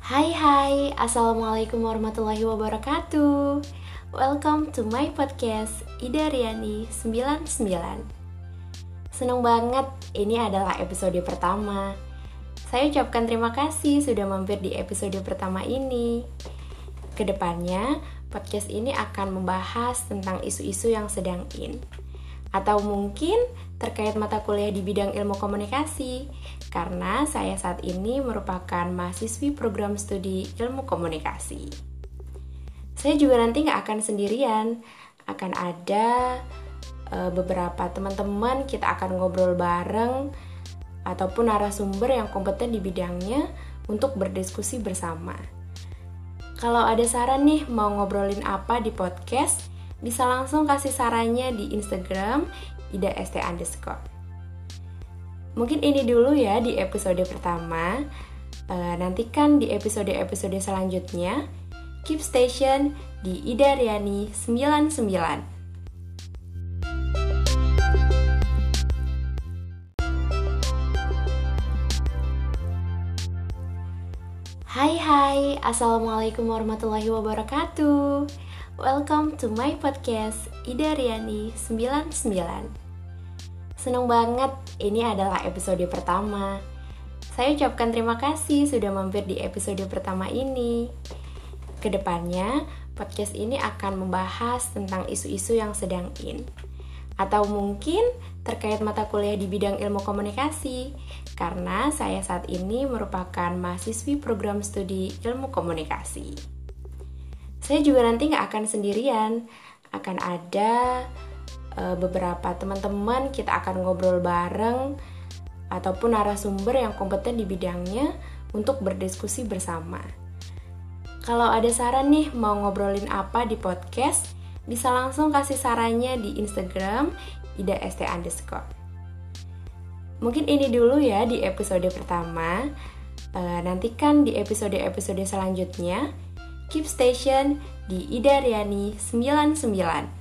Hai hai, Assalamualaikum warahmatullahi wabarakatuh. Welcome to my podcast Ida Riani 99 Seneng banget, ini adalah episode pertama. Saya ucapkan terima kasih sudah mampir di episode pertama ini. Ke depannya, podcast ini akan membahas tentang isu-isu yang sedang in atau mungkin terkait mata kuliah di bidang ilmu komunikasi, karena saya saat ini merupakan mahasiswi program studi ilmu komunikasi. Saya juga nanti nggak akan sendirian, akan ada e, beberapa teman-teman kita akan ngobrol bareng ataupun narasumber yang kompeten di bidangnya untuk berdiskusi bersama. Kalau ada saran nih mau ngobrolin apa di podcast, bisa langsung kasih sarannya di Instagram ida st underscore. Mungkin ini dulu ya di episode pertama. E, nantikan di episode-episode selanjutnya. Keep station di Ida Riani 99. Hai hai, Assalamualaikum warahmatullahi wabarakatuh Welcome to my podcast Ida Riani 99 Seneng banget, ini adalah episode pertama. Saya ucapkan terima kasih sudah mampir di episode pertama ini. Ke depannya, podcast ini akan membahas tentang isu-isu yang sedang in. Atau mungkin terkait mata kuliah di bidang ilmu komunikasi. Karena saya saat ini merupakan mahasiswi program studi ilmu komunikasi saya juga nanti nggak akan sendirian, akan ada e, beberapa teman-teman kita akan ngobrol bareng ataupun narasumber yang kompeten di bidangnya untuk berdiskusi bersama. Kalau ada saran nih mau ngobrolin apa di podcast, bisa langsung kasih sarannya di Instagram ida st underscore. Mungkin ini dulu ya di episode pertama. E, nantikan di episode-episode selanjutnya. Keep Station di Ida Riani 99.